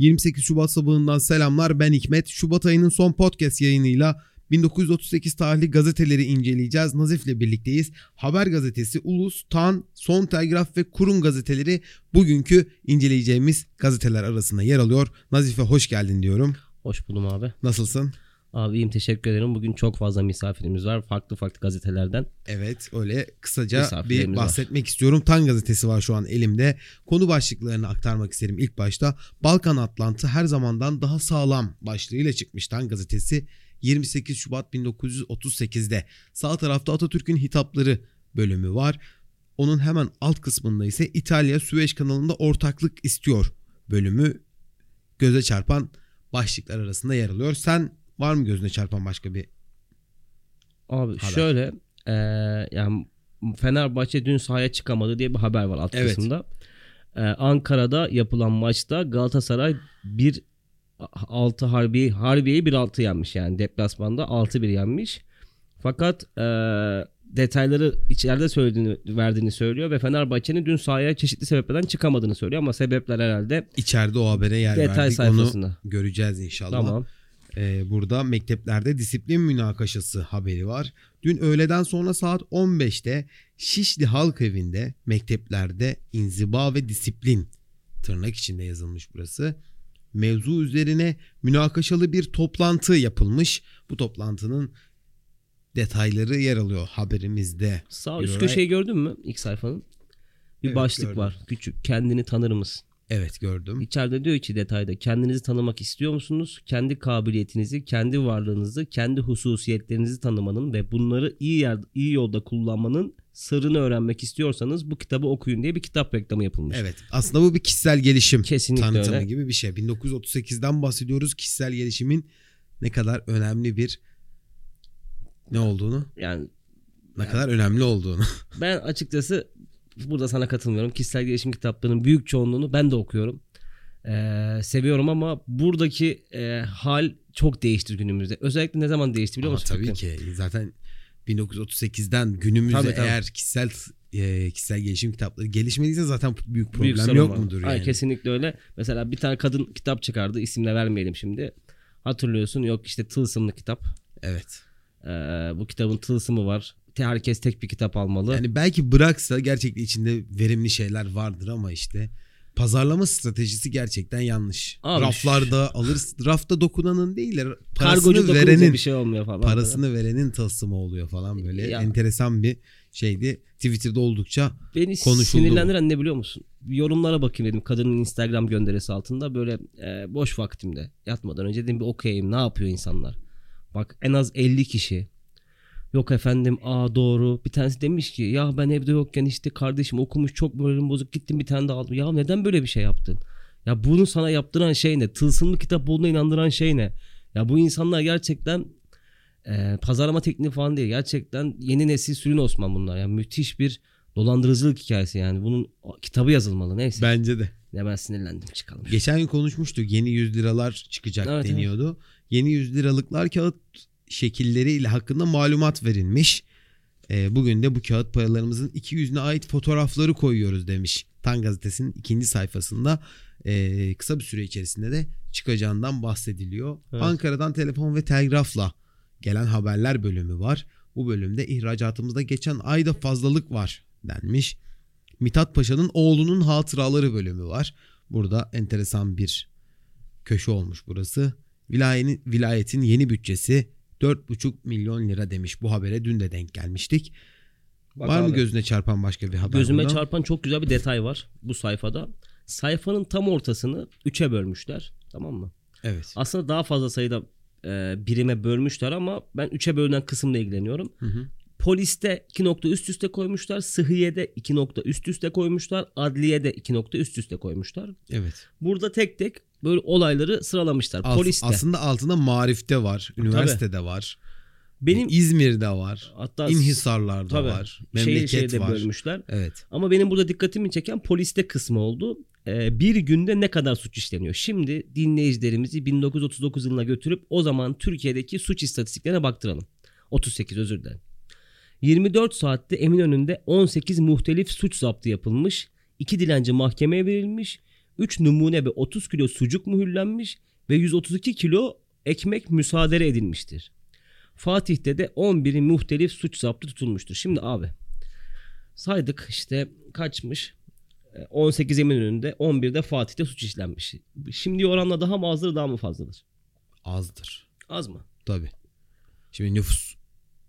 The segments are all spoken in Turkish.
28 Şubat sabahından selamlar ben Hikmet. Şubat ayının son podcast yayınıyla 1938 tarihli gazeteleri inceleyeceğiz. Nazif'le birlikteyiz. Haber gazetesi, Ulus, Tan, Son Telgraf ve Kurum gazeteleri bugünkü inceleyeceğimiz gazeteler arasında yer alıyor. Nazif'e hoş geldin diyorum. Hoş buldum abi. Nasılsın? Abi iyiyim teşekkür ederim. Bugün çok fazla misafirimiz var. Farklı farklı gazetelerden. Evet öyle kısaca bir bahsetmek istiyorum. Tan gazetesi var şu an elimde. Konu başlıklarını aktarmak isterim ilk başta. Balkan Atlantı her zamandan daha sağlam başlığıyla çıkmış Tan gazetesi 28 Şubat 1938'de. Sağ tarafta Atatürk'ün hitapları bölümü var. Onun hemen alt kısmında ise İtalya Süveyş kanalında ortaklık istiyor bölümü göze çarpan başlıklar arasında yer alıyor. Sen var mı gözüne çarpan başka bir Abi Haber. şöyle eee, yani Fenerbahçe dün sahaya çıkamadı diye bir haber var alt Evet. kısmında. Eee, Ankara'da yapılan maçta Galatasaray 1 6 Harbiye Harbiye'yi 1-6 yenmiş yani deplasmanda 6-1 yenmiş. Fakat eee, detayları içeride söylediğini verdiğini söylüyor ve Fenerbahçe'nin dün sahaya çeşitli sebeplerden çıkamadığını söylüyor ama sebepler herhalde içeride o habere yer detay verdik. Onu sayfasında. göreceğiz inşallah. Tamam. Ee, burada mekteplerde disiplin münakaşası haberi var. Dün öğleden sonra saat 15'te Şişli Halk Evi'nde mekteplerde inziba ve disiplin tırnak içinde yazılmış burası. Mevzu üzerine münakaşalı bir toplantı yapılmış. Bu toplantının detayları yer alıyor haberimizde. Sağ üst köşeyi gördün mü ilk sayfanın? Bir Evet, başlık gördüm. var. Küçük. Kendini tanır mısın? Evet gördüm. İçeride diyor ki detayda kendinizi tanımak istiyor musunuz? Kendi kabiliyetinizi, kendi varlığınızı, kendi hususiyetlerinizi tanımanın ve bunları iyi yer, iyi yolda kullanmanın sırrını öğrenmek istiyorsanız bu kitabı okuyun diye bir kitap reklamı yapılmış. Evet aslında bu bir kişisel gelişim Kesinlikle tanıtımı öyle. gibi bir şey. 1938'den bahsediyoruz. Kişisel gelişimin ne kadar önemli bir ne olduğunu, Yani ne kadar önemli olduğunu. ben açıkçası burada sana katılmıyorum. Kişisel gelişim kitaplarının büyük çoğunluğunu ben de okuyorum. Ee, seviyorum ama buradaki e, hal çok değişti günümüzde. Özellikle ne zaman değişti biliyor Ama musun? tabii ki zaten 1938'den günümüzde Tabii, tabii. eğer kişisel e, kişisel gelişim kitapları gelişmediyse zaten büyük problem Büyük sorun yok var. mudur yani? kesinlikle öyle. Mesela bir tane kadın kitap çıkardı. İsimle vermeyelim şimdi. Hatırlıyorsun yok işte tılsımlı kitap. Evet. Ee, bu kitabın tılsımı var. Herkes tek bir kitap almalı. Yani belki bıraksa gerçekten içinde verimli şeyler vardır ama işte pazarlama stratejisi gerçekten yanlış. Abi Raflarda alır, rafta dokunanın değil parasını verenin bir şey olmuyor falan. parasını verenin tılsımı oluyor falan böyle Ya. enteresan bir şeydi. Twitter'da oldukça Beni konuşuldu sinirlendiren ne biliyor musun? Yorumlara bakayım dedim kadının Instagram gönderisi altında böyle e, boş vaktimde yatmadan önce dedim bir okuyayım ne yapıyor insanlar. Bak en az 50 kişi. Yok efendim aa doğru. Bir tanesi demiş ki ya ben evde yokken işte kardeşim okumuş çok moralim bozuk gittim bir tane daha aldım. Ya neden böyle bir şey yaptın? Ya bunu sana yaptıran şey ne? Tılsımlı kitap olduğuna inandıran şey ne? Ya bu insanlar gerçekten e, pazarlama tekniği falan değil. Gerçekten yeni nesil sürün Osman bunlar. Yani müthiş bir dolandırıcılık hikayesi yani. Bunun kitabı yazılmalı neyse. bence de. Ya ben sinirlendim çıkalım. Geçen gün konuşmuştuk yeni 100 liralar çıkacak Evet, deniyordu. Yeni 100 liralıklar kağıt şekilleriyle hakkında malumat verilmiş. Ee, bugün de bu kağıt paralarımızın iki yüzüne ait fotoğrafları koyuyoruz demiş. Tan gazetesinin ikinci sayfasında Ee, kısa bir süre içerisinde de çıkacağından bahsediliyor. Evet. Ankara'dan telefon ve telgrafla gelen haberler bölümü var. Bu bölümde ihracatımızda geçen ayda fazlalık var denmiş. Mithat Paşa'nın oğlunun hatıraları bölümü var. Burada enteresan bir köşe olmuş burası. Vilayetin, vilayetin yeni bütçesi 4,5 milyon lira demiş. Bu habere dün de denk gelmiştik. Bak var mı gözüne çarpan başka bir haber? Gözüme buradan? çarpan çok güzel bir detay var bu sayfada. Sayfanın tam ortasını 3'e bölmüşler. Tamam mı? Evet. Aslında daha fazla sayıda e, birime bölmüşler ama ben 3'e bölünen kısımla ilgileniyorum. Hı hı. Poliste 2 nokta üst üste koymuşlar. Sıhhiye'de 2 nokta üst üste koymuşlar. Adliye'de 2 nokta üst üste koymuşlar. Evet. Burada tek tek böyle olayları sıralamışlar. As- Poliste. Aslında altında marifte var. Üniversitede var. benim İzmir'de var. hatta İnhisarlar'da tabii, var. şehir Memleket şehirde var. bölmüşler. Evet. Ama benim burada dikkatimi çeken poliste kısmı oldu. Ee, bir günde ne kadar suç işleniyor? Şimdi dinleyicilerimizi 1939 yılına götürüp o zaman Türkiye'deki suç istatistiklerine baktıralım. 38 özür dilerim. 24 saatte Eminönü'nde 18 muhtelif suç zaptı yapılmış. 2 dilenci mahkemeye verilmiş. 3 numune ve 30 kilo sucuk mühürlenmiş ve 132 kilo ekmek müsaade edilmiştir. Fatih'te de 11 muhtelif suç zaptı tutulmuştur. Şimdi abi saydık işte kaçmış? E, 18 Eminönü'nde 11'de Fatih'te suç işlenmiş. Şimdi oranla daha mı azdır daha mı fazladır? Azdır. Az mı? Tabii. Şimdi nüfus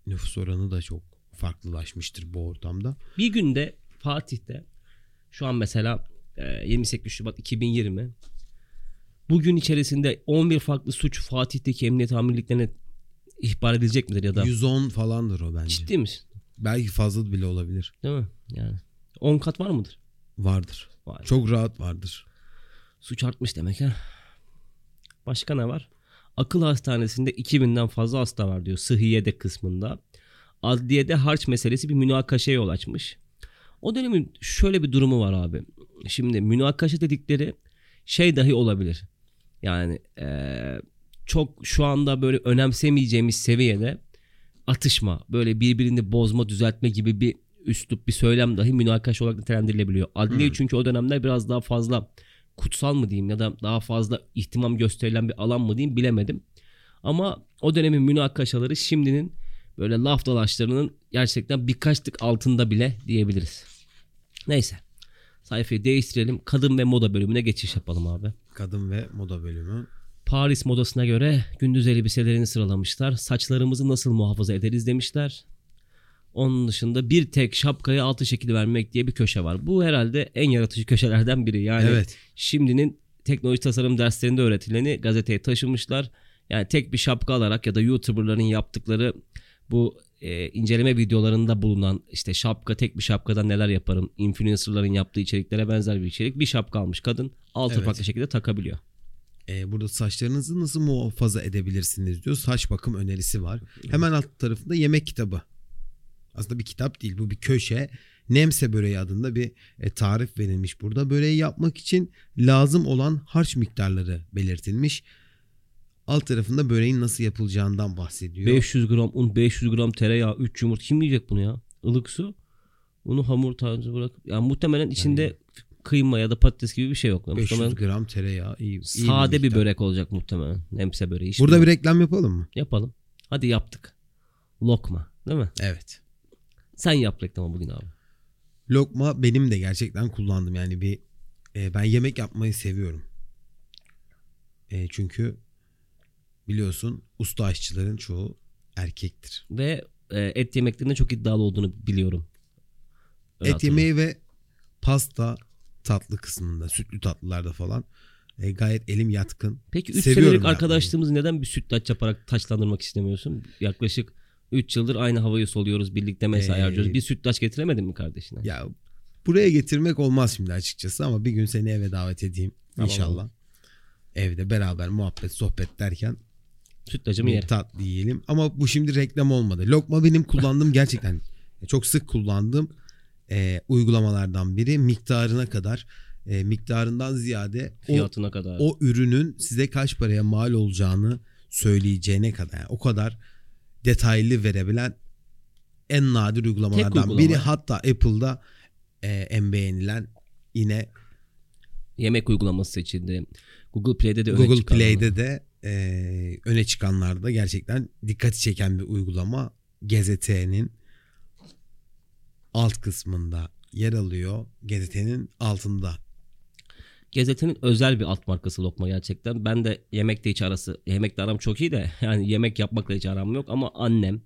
nüfus oranı da çok farklılaşmıştır bu ortamda. Bir günde Fatih'te şu an mesela 28 Şubat 2020 bugün içerisinde 11 farklı suç Fatih'teki emniyet amirliklerine ihbar edilecek midir ya da 110 falandır o bence. ciddi misin? Belki fazla bile olabilir. Değil mi? Yani 10 kat var mıdır? Vardır. Var. Çok rahat vardır. Suç artmış demek ha. Başka ne var? Akıl hastanesinde 2000'den fazla hasta var diyor sıhhiyede kısmında. Adliyede harç meselesi bir münakaşaya yol açmış. O dönemin şöyle bir durumu var abi. Şimdi münakaşa dedikleri şey dahi olabilir. Yani eee, çok şu anda böyle önemsemeyeceğimiz seviyede atışma, böyle birbirini bozma, düzeltme gibi bir üslup, bir söylem dahi münakaşa olarak nitelendirilebiliyor. Adliye Hmm. çünkü o dönemler biraz daha fazla kutsal mı diyeyim ya da daha fazla ihtimam gösterilen bir alan mı diyeyim bilemedim. Ama o dönemin münakaşaları şimdinin böyle laf dalaşlarının gerçekten birkaç tık altında bile diyebiliriz. Neyse. Sayfayı değiştirelim. Kadın ve moda bölümüne geçiş yapalım abi. Kadın ve moda bölümü. Paris modasına göre gündüz elbiselerini sıralamışlar. Saçlarımızı nasıl muhafaza ederiz demişler. Onun dışında bir tek şapkaya altı şekil vermek diye bir köşe var. Bu herhalde en yaratıcı köşelerden biri. Yani evet. şimdinin teknoloji tasarım derslerinde öğretileni gazeteye taşımışlar. Yani tek bir şapka alarak ya da YouTuber'ların yaptıkları bu e, inceleme videolarında bulunan işte şapka tek bir şapkadan neler yaparım influencerların yaptığı içeriklere benzer bir içerik bir şapka almış kadın altı Evet. farklı şekilde takabiliyor. Ee, burada saçlarınızı nasıl muhafaza edebilirsiniz diyor. Saç bakım önerisi var. Hemen alt tarafında yemek kitabı. Aslında bir kitap değil bu bir köşe. Nemse böreği adında bir e, tarif verilmiş burada. Böreği yapmak için lazım olan harç miktarları belirtilmiş. Alt tarafında böreğin nasıl yapılacağından bahsediyor. 500 gram un 500 gram tereyağı 3 yumurta kim yiyecek bunu ya? Ilık su bunu hamur tarzı bırak. Yani muhtemelen içinde kıyma ya da patates gibi bir şey yok. 500 muhtemelen gram tereyağı. iyi, iyi sade bir, miktar. börek olacak muhtemelen. Nemse böreği. Burada bir reklam yapalım mı? yapalım. Hadi yaptık. Lokma değil mi? Evet. Sen yap reklamı bugün abi. Lokma benim de gerçekten kullandım. Yani bir e, ben yemek yapmayı seviyorum. E, çünkü biliyorsun usta aşçıların çoğu erkektir. Ve e, et yemeklerinde çok iddialı olduğunu biliyorum. Öyle Et yemeği ve pasta tatlı kısmında, sütlü tatlılarda falan e, gayet elim yatkın. Peki 3 Seviyorum senelik arkadaşlığımızı neden bir sütlaç yaparak taçlandırmak istemiyorsun? Yaklaşık 3 yıldır aynı havayı soluyoruz. Birlikte mesai Ee, harcıyoruz. Bir sütlaç getiremedin mi kardeşine? Ya buraya getirmek olmaz şimdi açıkçası ama bir gün seni eve davet edeyim Tamam, inşallah. Evde beraber muhabbet sohbet derken Sütlacımı yerim. tatlı yiyelim. Ama bu şimdi reklam olmadı. Lokma benim kullandığım gerçekten çok sık kullandığım e, uygulamalardan biri. Miktarına kadar e, miktarından ziyade o, Fiyatına kadar. o ürünün size kaç paraya mal olacağını söyleyeceğine kadar. Yani o kadar detaylı verebilen en nadir uygulamalardan uygulama. biri. Hatta Apple'da e, en beğenilen yine Yemek uygulaması seçildi. Google Play'de de Google Play'de de e, öne çıkanlarda gerçekten dikkati çeken bir uygulama. GZT'nin alt kısmında yer alıyor. GZT'nin altında. Gazetenin özel bir alt markası lokma gerçekten. Ben de yemekte hiç arası, yemekle aram çok iyi de yani yemek yapmakla hiç aram yok ama annem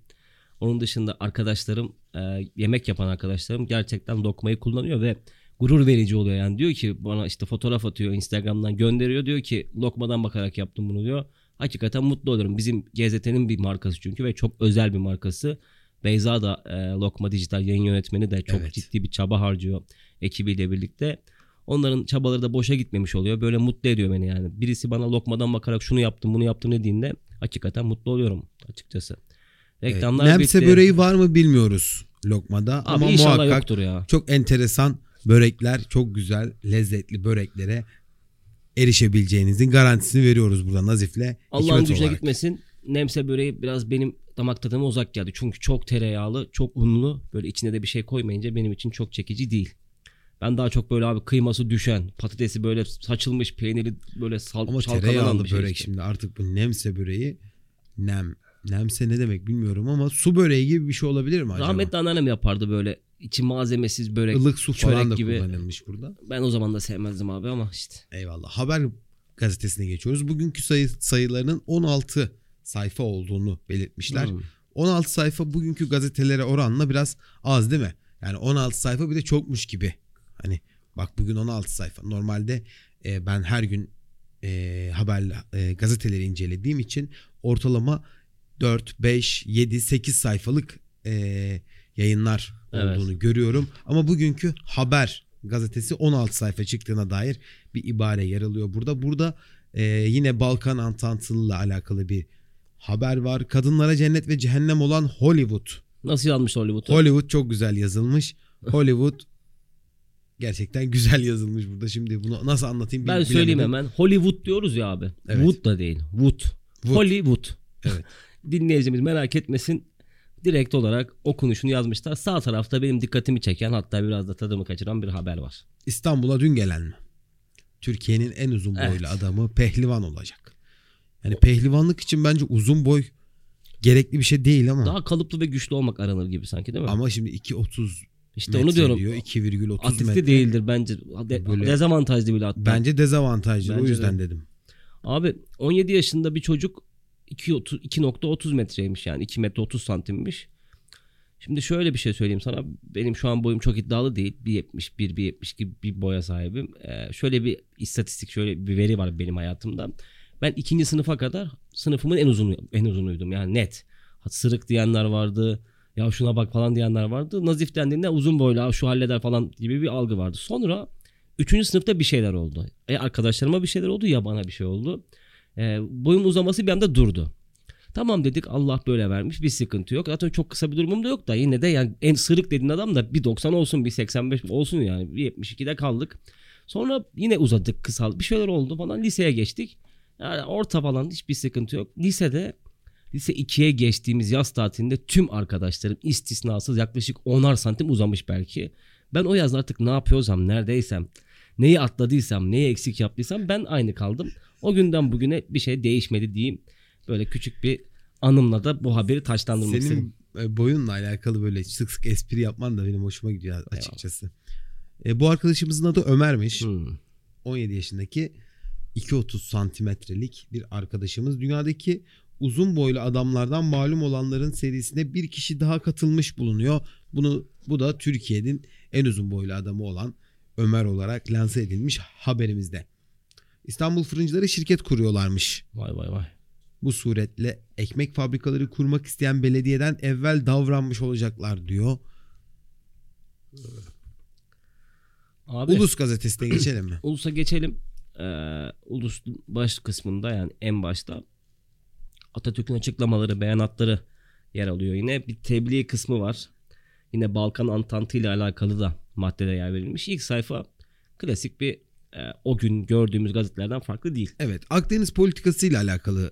onun dışında arkadaşlarım e, yemek yapan arkadaşlarım gerçekten lokmayı kullanıyor ve gurur verici oluyor yani diyor ki bana işte fotoğraf atıyor Instagram'dan gönderiyor diyor ki lokmadan bakarak yaptım bunu diyor. Hakikaten mutlu olurum. Bizim GZT'nin bir markası çünkü ve çok özel bir markası. Beyza da e, Lokma Dijital yayın yönetmeni de çok Evet. ciddi bir çaba harcıyor ekibiyle birlikte. Onların çabaları da boşa gitmemiş oluyor. Böyle mutlu ediyor beni yani. Birisi bana lokmadan bakarak şunu yaptım bunu yaptım dediğinde hakikaten mutlu oluyorum açıkçası. Reklamlar Evet, Nemse bitti. böreği var mı bilmiyoruz lokmada Abi ama muhakkak yoktur ya. çok enteresan börekler, çok güzel, lezzetli böreklere erişebileceğinizin garantisini veriyoruz burada Nazif'le. Allah'ın gücüne olarak. gitmesin. Nemse böreği biraz benim damak tadıma uzak geldi. Çünkü çok tereyağlı, çok unlu. Böyle içine de bir şey koymayınca benim için çok çekici değil. Ben daha çok böyle abi kıyması düşen, patatesi böyle saçılmış, peyniri böyle sal, Ama tereyağlı bir şey börek işte. şimdi artık bu nemse böreği nem. Nemse ne demek bilmiyorum ama su böreği gibi bir şey olabilir mi acaba? Rahmetli anneannem yapardı böyle içi malzemesiz börek. Ilık su falan çörek da gibi. kullanılmış burada. Ben o zaman da sevmezdim abi ama işte. Eyvallah. Haber gazetesine geçiyoruz. Bugünkü sayı, sayılarının 16 sayfa olduğunu belirtmişler. Hmm. 16 sayfa bugünkü gazetelere oranla biraz az değil mi? Yani 16 sayfa bir de çokmuş gibi. Hani bak bugün 16 sayfa. Normalde e, ben her gün e, haber e, gazeteleri incelediğim için ortalama 4, 5, 7, 8 sayfalık e, yayınlar Evet. olduğunu görüyorum. Ama bugünkü haber gazetesi 16 sayfa çıktığına dair bir ibare yer alıyor burada. Burada e, yine Balkan Antantılı ile alakalı bir haber var. Kadınlara cennet ve cehennem olan Hollywood. Nasıl yazmış Hollywood'u? Hollywood çok güzel yazılmış. Hollywood gerçekten güzel yazılmış burada. Şimdi bunu nasıl anlatayım ben söyleyeyim bilemedim. hemen. Hollywood diyoruz ya abi. Evet. Wood da değil. Wood. Wood. Hollywood. Evet. Dinleyicimiz merak etmesin. Direkt olarak okunuşunu yazmışlar. Sağ tarafta benim dikkatimi çeken hatta biraz da tadımı kaçıran bir haber var. İstanbul'a dün gelen mi? Türkiye'nin en uzun boylu Evet. adamı pehlivan olacak. Yani pehlivanlık için bence uzun boy gerekli bir şey değil ama. Daha kalıplı ve güçlü olmak aranır gibi sanki değil mi? Ama şimdi 2.30 işte onu diyorum. diyor. 2,30 Atletli metre. değildir bence. De- Böyle- dezavantajlı bile hatta. Bence dezavantajlı. o Bence yüzden de. dedim. Abi 17 yaşında bir çocuk 2.30 2.30 metreymiş yani 2 metre 30 santimmiş. Şimdi şöyle bir şey söyleyeyim sana. Benim şu an boyum çok iddialı değil. 1.71, 1.70 gibi bir boya sahibim. Ee, şöyle bir istatistik, şöyle bir veri var benim hayatımda. Ben ikinci sınıfa kadar sınıfımın en uzun en uzunuydum yani net. Sırık diyenler vardı. Ya şuna bak falan diyenler vardı. Nazif dendiğinde uzun boylu "Aa, şu halleder falan gibi bir algı vardı. Sonra 3. sınıfta bir şeyler oldu. E arkadaşlarıma bir şeyler oldu ya bana bir şey oldu. E, boyun uzaması bir anda durdu. Tamam dedik Allah böyle vermiş bir sıkıntı yok. Zaten çok kısa bir durumum da yok da yine de yani en sırık dediğin adam da bir 90 olsun bir 85 olsun yani bir 72'de kaldık. Sonra yine uzadık kısal bir şeyler oldu falan liseye geçtik. Yani orta falan hiçbir sıkıntı yok. Lisede lise 2'ye geçtiğimiz yaz tatilinde tüm arkadaşlarım istisnasız yaklaşık 10'ar santim uzamış belki. Ben o yaz artık ne yapıyorsam neredeysem neyi atladıysam neyi eksik yaptıysam ben aynı kaldım. O günden bugüne bir şey değişmedi diyeyim. Böyle küçük bir anımla da bu haberi taşlandırmak istedim. Senin boyunla alakalı böyle sık sık espri yapman da benim hoşuma gidiyor açıkçası. E, bu arkadaşımızın adı Ömer'miş. Hmm. 17 yaşındaki 2.30 santimetrelik bir arkadaşımız. Dünyadaki uzun boylu adamlardan malum olanların serisine bir kişi daha katılmış bulunuyor. Bunu bu da Türkiye'nin en uzun boylu adamı olan Ömer olarak lanse edilmiş haberimizde. İstanbul fırıncıları şirket kuruyorlarmış. Vay vay vay. Bu suretle ekmek fabrikaları kurmak isteyen belediyeden evvel davranmış olacaklar diyor. Abi Ulus gazetesine geçelim mi? Ulus'a geçelim. Ee, Ulus baş kısmında yani en başta Atatürk'ün açıklamaları, beyanatları yer alıyor. Yine bir tebliğ kısmı var. Yine Balkan Antantı ile alakalı da maddede yer verilmiş. İlk sayfa klasik bir e, o gün gördüğümüz gazetelerden farklı değil. Evet Akdeniz politikası ile alakalı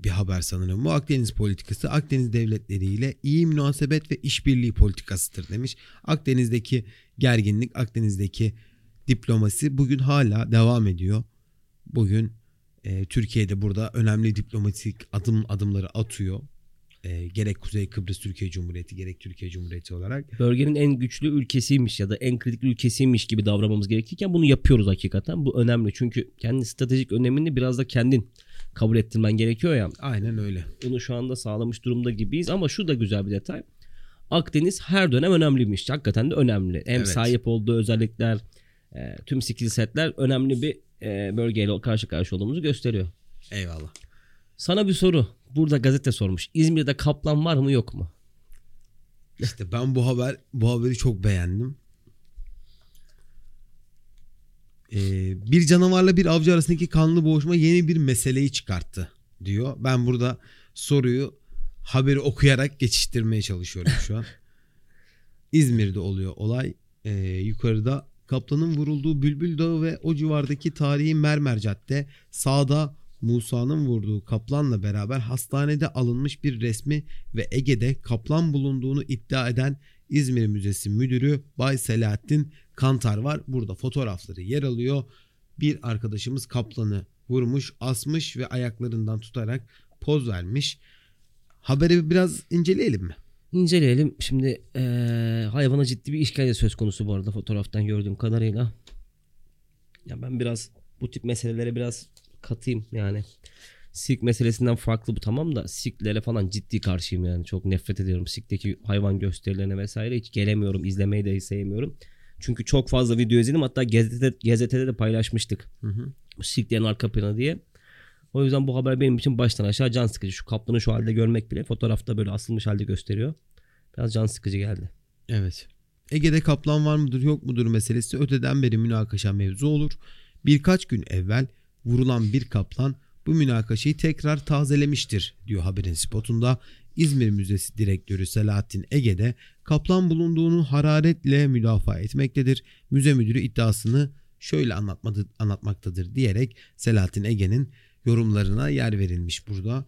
bir haber sanırım. Bu Akdeniz politikası Akdeniz devletleriyle iyi münasebet ve işbirliği politikasıdır demiş. Akdeniz'deki gerginlik, Akdeniz'deki diplomasi bugün hala devam ediyor. Bugün e, Türkiye'de burada önemli diplomatik adım adımları atıyor. E, gerek Kuzey Kıbrıs Türkiye Cumhuriyeti gerek Türkiye Cumhuriyeti olarak. Bölgenin en güçlü ülkesiymiş ya da en kritik ülkesiymiş gibi davranmamız gerekirken bunu yapıyoruz hakikaten. Bu önemli çünkü kendi stratejik önemini biraz da kendin kabul ettirmen gerekiyor ya. Aynen öyle. Bunu şu anda sağlamış durumda gibiyiz ama şu da güzel bir detay. Akdeniz her dönem önemliymiş. Hakikaten de önemli. Hem Evet. sahip olduğu özellikler, e, tüm skill setler önemli bir e, bölgeyle karşı karşı olduğumuzu gösteriyor. Eyvallah. Sana bir soru. Burada gazete sormuş. İzmir'de kaplan var mı yok mu? İşte ben bu haber bu haberi çok beğendim. Ee, bir canavarla bir avcı arasındaki kanlı boğuşma yeni bir meseleyi çıkarttı diyor. Ben burada soruyu haberi okuyarak geçiştirmeye çalışıyorum şu an. İzmir'de oluyor olay. Ee, yukarıda kaplanın vurulduğu Bülbül Dağı ve o civardaki tarihi Mermer Cadde sağda Musa'nın vurduğu kaplanla beraber hastanede alınmış bir resmi ve Ege'de kaplan bulunduğunu iddia eden İzmir Müzesi Müdürü Bay Selahattin Kantar var. Burada fotoğrafları yer alıyor. Bir arkadaşımız kaplanı vurmuş, asmış ve ayaklarından tutarak poz vermiş. Haberi biraz inceleyelim mi? İnceleyelim. Şimdi eee, hayvana ciddi bir işkence söz konusu bu arada fotoğraftan gördüğüm kadarıyla. Ya ben biraz bu tip meselelere biraz katayım yani. Sirk meselesinden farklı bu tamam da sirklere falan ciddi karşıyım yani. Çok nefret ediyorum sirkteki hayvan gösterilerine vesaire. Hiç gelemiyorum. izlemeyi de sevmiyorum. Çünkü çok fazla video izledim. Hatta gazetede, gazetede de paylaşmıştık. Hı hı. Sirklerin arka planı diye. O yüzden bu haber benim için baştan aşağı can sıkıcı. Şu kaplanı şu halde görmek bile fotoğrafta böyle asılmış halde gösteriyor. Biraz can sıkıcı geldi. Evet. Ege'de kaplan var mıdır yok mudur meselesi öteden beri münakaşa mevzu olur. Birkaç gün evvel vurulan bir kaplan bu münakaşayı tekrar tazelemiştir diyor haberin spotunda. İzmir Müzesi Direktörü Selahattin Ege'de kaplan bulunduğunu hararetle müdafaa etmektedir. Müze müdürü iddiasını şöyle anlatmadı, anlatmaktadır diyerek Selahattin Ege'nin yorumlarına yer verilmiş burada.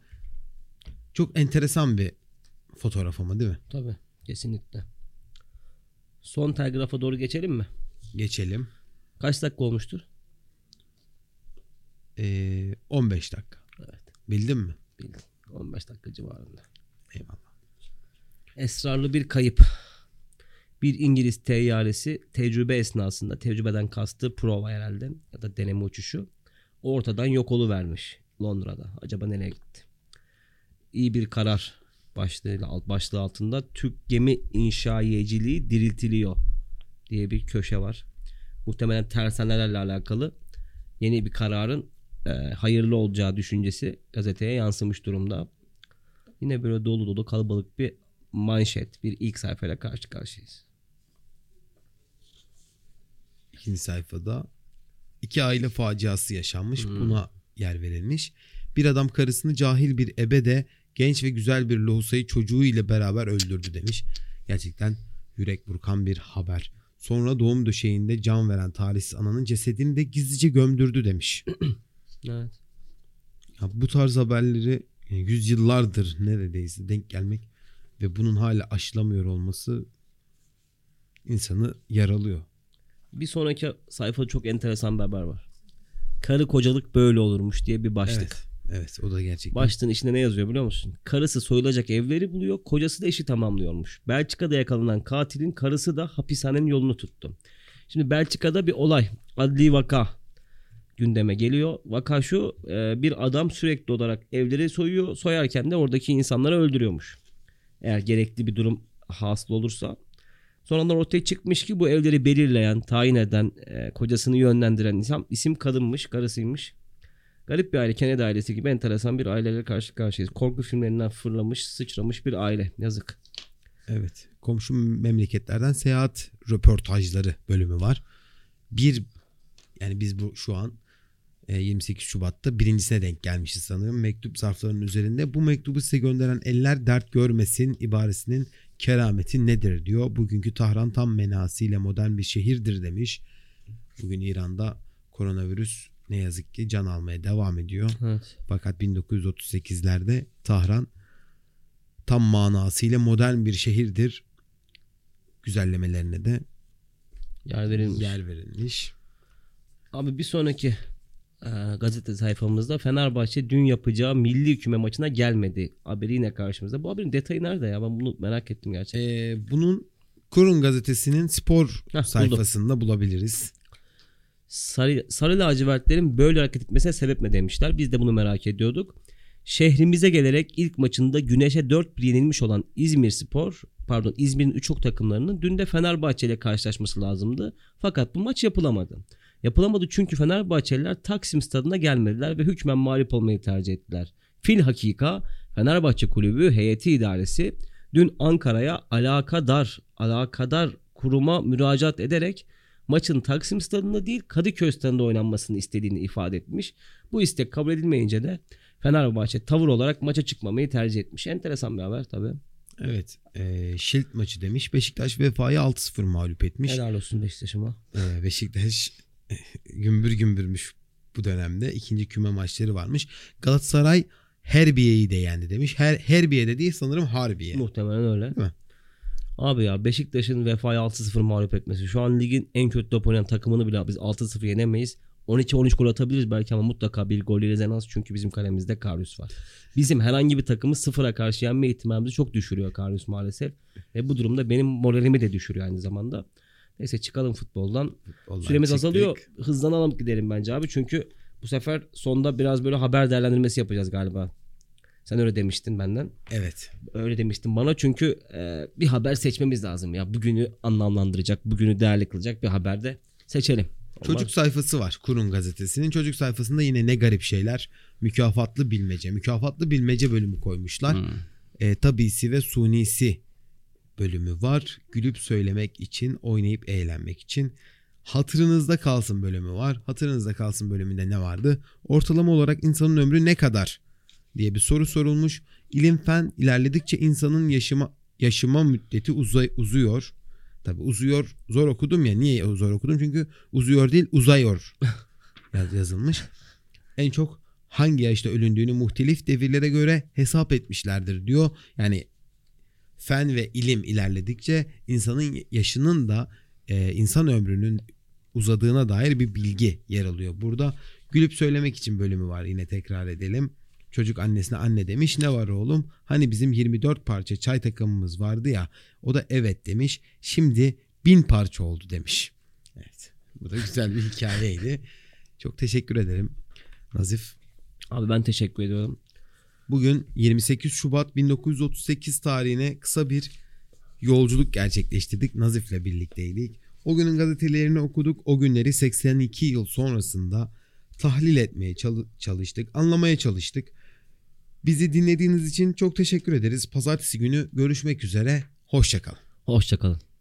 Çok enteresan bir fotoğraf ama değil mi? Tabii kesinlikle. Son telgrafa doğru geçelim mi? Geçelim. Kaç dakika olmuştur? Ee, 15 dakika. Evet. Bildin mi? Bildim. 15 dakika civarında. Eyvallah. Esrarlı bir kayıp. Bir İngiliz teyyaresi tecrübe esnasında tecrübeden kastı prova herhalde ya da deneme uçuşu ortadan yok vermiş Londra'da. Acaba nereye gitti? İyi bir karar başlığı, alt başlığı altında Türk gemi inşaiyeciliği diriltiliyor diye bir köşe var. Muhtemelen tersanelerle alakalı yeni bir kararın e, hayırlı olacağı düşüncesi gazeteye yansımış durumda. Yine böyle dolu dolu kalabalık bir manşet, bir ilk sayfayla karşı karşıyayız. İkinci sayfada iki aile faciası yaşanmış. Hmm. Buna yer verilmiş. Bir adam karısını cahil bir ebe de genç ve güzel bir lohusayı çocuğu ile beraber öldürdü demiş. Gerçekten yürek burkan bir haber. Sonra doğum döşeğinde can veren talihsiz ananın cesedini de gizlice gömdürdü demiş. Evet. Ya bu tarz haberleri yani yüzyıllardır neredeyse denk gelmek ve bunun hala aşılamıyor olması insanı yaralıyor. Bir sonraki sayfada çok enteresan bir haber var. Karı kocalık böyle olurmuş diye bir başlık. Evet. Evet o da gerçekten. Başlığın içinde ne yazıyor biliyor musun? Karısı soyulacak evleri buluyor, kocası da işi tamamlıyormuş. Belçika'da yakalanan katilin karısı da hapishanenin yolunu tuttu. Şimdi Belçika'da bir olay, adli vaka gündeme geliyor. Vaka şu, e, bir adam sürekli olarak evleri soyuyor, soyarken de oradaki insanları öldürüyormuş. Eğer gerekli bir durum hasıl olursa. Sonradan ortaya çıkmış ki bu evleri belirleyen, tayin eden, e, kocasını yönlendiren insan isim kadınmış, karısıymış. Garip bir aile. Kennedy ailesi gibi enteresan bir aileyle karşı karşıyayız. Korku filmlerinden fırlamış, sıçramış bir aile. Yazık. Evet. Komşu memleketlerden seyahat röportajları bölümü var. Bir yani biz bu şu an 28 Şubat'ta birincisine denk gelmişiz sanırım. Mektup zarflarının üzerinde bu mektubu size gönderen eller dert görmesin ibaresinin kerameti nedir diyor. Bugünkü Tahran tam menasıyla modern bir şehirdir demiş. Bugün İran'da koronavirüs ne yazık ki can almaya devam ediyor. Evet. Fakat 1938'lerde Tahran tam manasıyla modern bir şehirdir. Güzellemelerine de Yer verilmiş. yer verilmiş. Abi bir sonraki e, gazete sayfamızda Fenerbahçe dün yapacağı milli küme maçına gelmedi. Haberi yine karşımızda. Bu haberin detayı nerede ya? Ben bunu merak ettim gerçekten. Ee, bunun Kurun gazetesinin spor Heh, sayfasında bulabiliriz. Sarı, sarı lacivertlerin böyle hareket etmesine sebep mi demişler. Biz de bunu merak ediyorduk. Şehrimize gelerek ilk maçında Güneş'e 4-1 yenilmiş olan İzmir Spor, pardon İzmir'in 3 ok takımlarının dün de Fenerbahçe ile karşılaşması lazımdı. Fakat bu maç yapılamadı. Yapılamadı çünkü Fenerbahçeliler Taksim stadına gelmediler ve hükmen mağlup olmayı tercih ettiler. Fil hakika Fenerbahçe kulübü heyeti idaresi dün Ankara'ya alakadar alakadar kuruma müracaat ederek maçın Taksim stadında değil Kadıköy stadında oynanmasını istediğini ifade etmiş. Bu istek kabul edilmeyince de Fenerbahçe tavır olarak maça çıkmamayı tercih etmiş. Enteresan bir haber tabii. Evet. E, Şilt maçı demiş. Beşiktaş Vefa'yı 6-0 mağlup etmiş. Helal olsun Beşiktaş'ıma. Ee, Beşiktaş gümbür gümbürmüş bu dönemde. İkinci küme maçları varmış. Galatasaray Herbiye'yi de yendi demiş. Her, Herbiye de değil sanırım Harbiye. Muhtemelen öyle. Değil mi? Abi ya Beşiktaş'ın Vefa'yı 6-0 mağlup etmesi. Şu an ligin en kötü top oynayan takımını bile biz 6-0 yenemeyiz. 12-13 gol atabiliriz belki ama mutlaka bir gol yeriz en az. Çünkü bizim kalemizde Karius var. Bizim herhangi bir takımı sıfıra karşı yenme ihtimalimizi çok düşürüyor Karius maalesef. Ve bu durumda benim moralimi de düşürüyor aynı zamanda. Neyse çıkalım futboldan. Vallahi Süremiz çıktık. azalıyor. Hızlanalım gidelim bence abi. Çünkü bu sefer sonda biraz böyle haber değerlendirmesi yapacağız galiba. Sen öyle demiştin benden. Evet. Öyle demiştin bana çünkü e, bir haber seçmemiz lazım ya. Bugünü anlamlandıracak, bugünü değerli kılacak bir haber de seçelim. Olmaz. Çocuk sayfası var Kurun gazetesinin. Çocuk sayfasında yine ne garip şeyler. Mükafatlı bilmece. Mükafatlı bilmece bölümü koymuşlar. Hmm. E, tabisi ve sunisi bölümü var. Gülüp söylemek için, oynayıp eğlenmek için. Hatırınızda kalsın bölümü var. Hatırınızda kalsın bölümünde ne vardı? Ortalama olarak insanın ömrü ne kadar diye bir soru sorulmuş. İlim fen ilerledikçe insanın yaşama yaşama müddeti uzay, uzuyor. Tabi uzuyor zor okudum ya. Niye zor okudum? Çünkü uzuyor değil uzayıyor yaz- yazılmış. En çok hangi yaşta ölündüğünü muhtelif devirlere göre hesap etmişlerdir diyor. Yani fen ve ilim ilerledikçe insanın yaşının da e, insan ömrünün uzadığına dair bir bilgi yer alıyor. Burada gülüp söylemek için bölümü var yine tekrar edelim. Çocuk annesine anne demiş ne var oğlum? Hani bizim 24 parça çay takımımız vardı ya o da evet demiş. Şimdi bin parça oldu demiş. Evet bu da güzel bir hikayeydi. Çok teşekkür ederim Nazif. Abi ben teşekkür ediyorum. Bugün 28 Şubat 1938 tarihine kısa bir yolculuk gerçekleştirdik. Nazif'le birlikteydik. O günün gazetelerini okuduk. O günleri 82 yıl sonrasında tahlil etmeye çalı- çalıştık, anlamaya çalıştık. Bizi dinlediğiniz için çok teşekkür ederiz. Pazartesi günü görüşmek üzere. Hoşçakalın. Hoşçakalın.